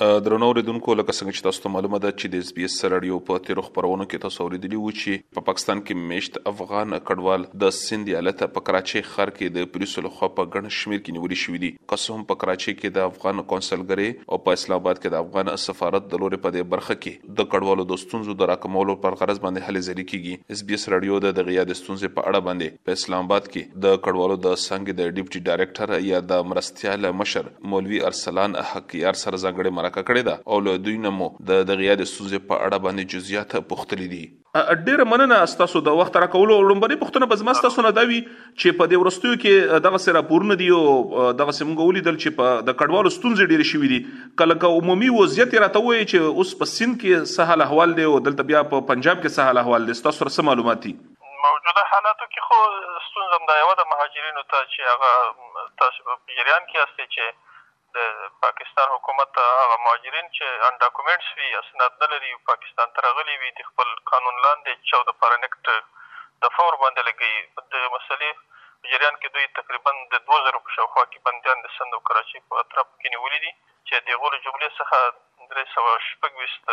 درنو اوریدونکو لکه څنګه چې تاسو ته معلومه ده چې د اس بي اس رادیو په تیرو خبرونو کې تاسو اوریدلی و چې په پاکستان کې میشت افغان کډوال د سند ایالت په کراچۍ ښار کې د پولیسو لخوا په ګڼ شمیر کې نیول شوې دي که څه هم په کراچۍ کې د افغان کونسلګری او په اسلام آباد کې د افغان سفارت د لوري په دې برخه کې د کډوالو د ستونزو د راکمولو پر غرض باندې هلې ځلې کیږي اس بي اس رادیو د دغه یاد ستونزې په اړه باندې په اسلام آباد کې د کډوالو د څنګه د ډیپټي ډایریکټر یا د مرستیال مشر مولوي ارسلان حقیار سره ځانګړې مرکه کړې ده او له دوی نه مو د دغې یادې ستونزې په اړه باندې جزییات پوښتلي دي. ډېره مننه ستاسو د وخت راکولو. لومبنۍ پوښتنه به زما ستاسو نه دا وي چې په دې وروستیو کې دغسې راپورونه دي او دغسې موږ ولیدل چې په د کډوالو ستونزې ډېرې شوي دي. که لکه عمومي وضعیت یې راته ووایئ چې اوس په سیند کې څه حال احوال دی او دلته بیا په پنجاب کې څه حال احوال دی؟ ستاسو سره څه معلومات دي؟ موجوده حالاتو کې خو ستونزه همدا یوه ده مهاجرینو ته چې هغه تاسې به په جریان کې یاستئ چې د پاکستان حکومت ته هغه مهاجرین چې ان ډاکومنټس وي، اسناد نه لري، پاکستان ته راغلي وي، د خپل قانون لاندې چې چوده پاره نکټ دفعه ورباندې لګوي، د دغې مسئلې په جریان کې دوی تقریبا د دوه زرو په شاوخوا کې بندیان د سند او کراچۍ په اطرافو کې نیولي دي چې د هغو له جملې څخه درې سوه شپږ ویشت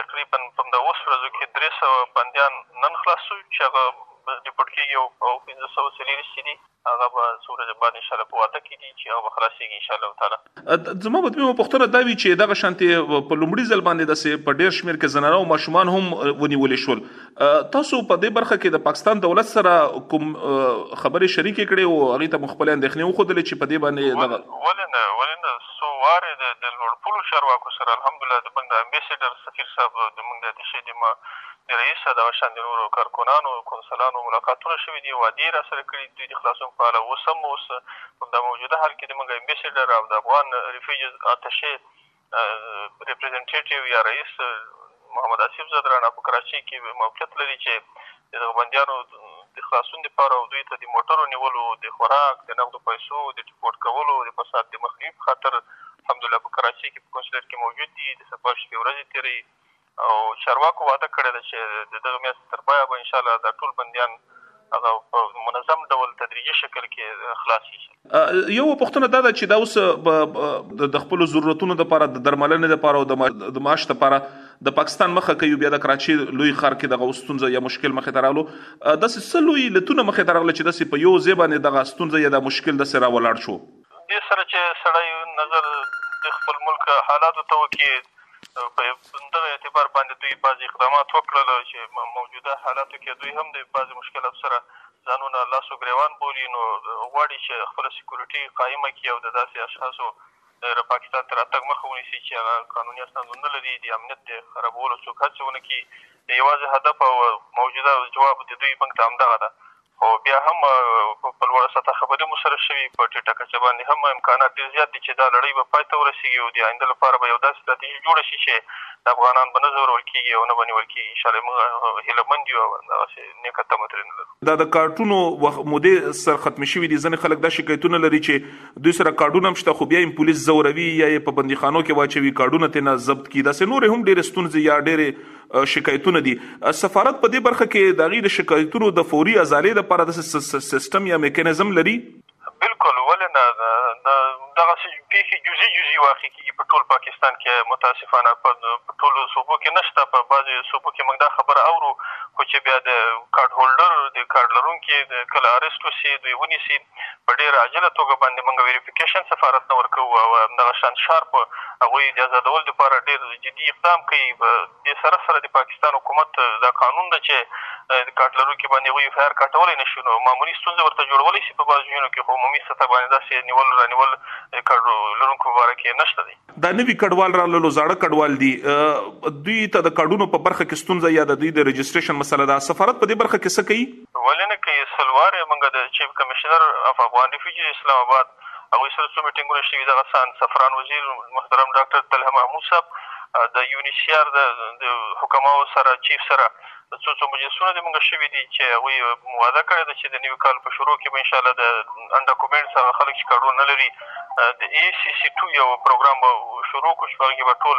تقریباً په همدا اوس ورځو کې درې سوه بندیان نن خلاص شو چې هغه ډیپورټ کیږي او او پنځه سوه چې لیرې شوي دي هغه به څو ورځې بعد انشاالله په وعده کې دي چې هغه به خلاصیږي انشاالله تعالی. زما به دویمه پوښتنه دا وي چې دغه شانتې په لومړي ځل باندې داسې په ډېر شمېر کې زنانه او ماشومان هم ونیول شول تاسو په دې برخه کې د پاکستان دولت سره کوم خبرې شریکې کړې او هغوی ته مو خپلې اندېښنې وښودلې چې په دې باندې دغه ولې نه ولې نه څو وارې د د لوړ پولو چارواکو سره الحمدالله د موږ د امبیسیډر سفیر صاحب د موږ د اتشې د ما د رئیس دغه شان د نورو کارکنانو او کونسلانو ملاقاتونه شوي دي وعدې یې راسره کړي دي دوی د خلاصون په اړه اوس هم اوس په همدا موجوده حال کې د موږ امبیسیډر او د افغان ریفیوجز اتشې ریپریزنټیټیو یا رئیس محمد اصیف ځدراڼه په کراچۍ کې موقعیت لري چې د دغه بندیانو د خلاصون لپاره او دوی ته د موټرو نیولو، د خوراک، د نغدو پیسو د ډیپورټ کولو، د فساد د مخنیوي په خاطر الحمدالله په کراچۍ کې په کنسولېټ کې موجود دي، د سفر شپې ورځې تېروي او چارواکو وعده کړې ده چې د دغې میاشتې تر پایه به انشاالله دا ټول بندیان هغه په منظم ډول تدریجي شکل کې خلاصیږي. یوه پوښتنه دا ده چې دا اوس د خپلو ضرورتونو لپاره د درملنې لپاره او د معاش لپاره د پاکستان مخه کوي بیا د کراچۍ لوی ښار کې دغه اوس ستونزه یا مشکل مخې ته راغلو داسې څه لوی علتونه مخې ته راغلل چې داسې په یو ځای باندې دغه ستونزه یا دا مشکل داسې راولاړ شو؟ دې سره چې سړی نظر د خپل ملک حالاتو ته وکړي، په دغه اعتبار باندې دوی بعضې اقدامات وکړل چې موجوده حالاتو کې دوی هم د بعضې مشکلاتو سره ځانونه لاس و ګرېوان بولي نو غواړي چې خپله سیکورټي قایمه کړي او د داسې اشخاصو د پاکستان ته راتګ مخه ونیسي چې هغه قانوني اسناد ونه لري، د امنیت د خرابولو څوک هڅې ونه کړي، یوازې هدف او موجوده ځواب د دوی بنګ ته همدغه ده خو بیا هم په لوړه سطح خبرې موږ سره شوي، په ټیټه کچه باندې هم امکانات ډېر زیات دي چې دا لړۍ به پای ته ورسېږي او د آینده لپاره به یو داسې ستراتیژي جوړه شي چې افغانان به نه ځورول کېږي او نه به نیول کېږي. ان شاءالله موږ هیله مند یو او دغسې نېکه تمه ترېنه لرو. دا د کارټونو وخت مودې سر ختمې شوي دي، ځینې خلک دا شکایتونه لري چې دوی سره کارډونه هم شته خو بیا یې پولیس ځوروي یا یې په بندیخانو کې واچوي، کارډونه ترېنه ضبط کړي، داسې نورې هم ډېرې ستونزې یا ډېرې شکایتونه دي سفارت په دې برخه کې د هغوی د شکایتونو د فوري ازالې لپاره د سیستم یا میکانیزم لري؟ بلکل ولې نه د دغسې پېښې جزي جزي واقع کېږي په ټول پاکستان کې متاسفانه په ټولو صوبو کې نشته په بعضې صوبو کې موږ دا خبره اورو خو چې بیا د کارډ هولډر د کارډ لرونکي کله ارست وشي دوی ونیسي په ډېره عاجله توګه باندې مونږ ویریفیکیشن سفارت نه ورکوو او همدغه شان شارپ هغوی د ازادولو لپاره ډېر جدي اقدام کوي په دې سره سره د پاکستان حکومت دا قانون ده چې د کارت لرونکي باندې هغوی ایف آی آر کاټولی نه شي نو معمولي ستونزه ورته جوړولی شي په بعضو ځایونو کې خو عمومي سطح باندې داسې نیول رانیول د کارت لرونکو په باره کې نشته دی. دا نوي کډوال راللو زاړه کډوال دي دوی ته د کارډونو په برخه کې ستونزه یا د دوی د رجسټریشن مسله ده سفارت په دې برخه کې څه کوي؟ ولې نه کوي سل وارې مونږ د چيف کمشنر اف افغان ريفيوجيز اسلام اباد هغوي سره څو ميټنګونه شوي دغه څان سفران وزير محترم ډاکټر طلحه محمود صاحب د يو ان ايچ سي ار د حکماو سره چيف سره څو څو مجلسونه دې مونږ شوي دي چې هغوي وعده کړې ده چې د نوي کال په شروع کې به ان شاءالله د ان ډاکومينټس هغه خلک چې کارډونه نه لري د اي سي سي ټو يو پروګرام به شروع کړو چې په هغه کې به ټول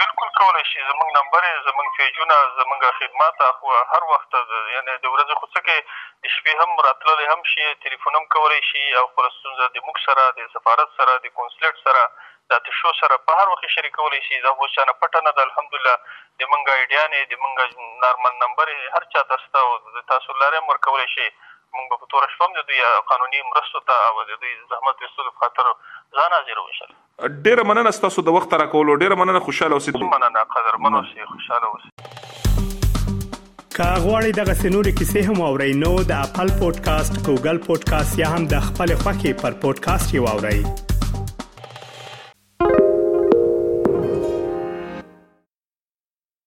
بلکل کولای شی زمونږ نمبر یی زمونږ فیجونه زمونږ خدمات اخو هر وخت یعنی د ورځی خو څه که د شپی هم راتللی هم شی تلیفون هم کولای شی او خپله ستونزه د موږ سره د سفارت سره د کونسلیټ سره د اتشو سره په هر وخت کی شریکولای شی دا خو اوس چانه پټه نده الحمدالله د مونږ ایډیانی د مونږ نارمل نمبر هر چاته سته او د تاسو لاره هم ورکولای شی مونږ به په توره شپه هم د دوی قانونی مرستو ته او د دوی د زحمت ویستلو په خاطر ځان حاضرو انشاالله. ډیره مننه ستاسو د وخت راکولو ډیره مننه خوشاله اوسئ مننه قدرمن اوسئ خوشاله اوسئ که غواړئ دغه سنوري کیسې هم او رینو د خپل پودکاسټ ګوګل پودکاسټ یا هم د خپل خاكي پر پودکاسټ یو اورئ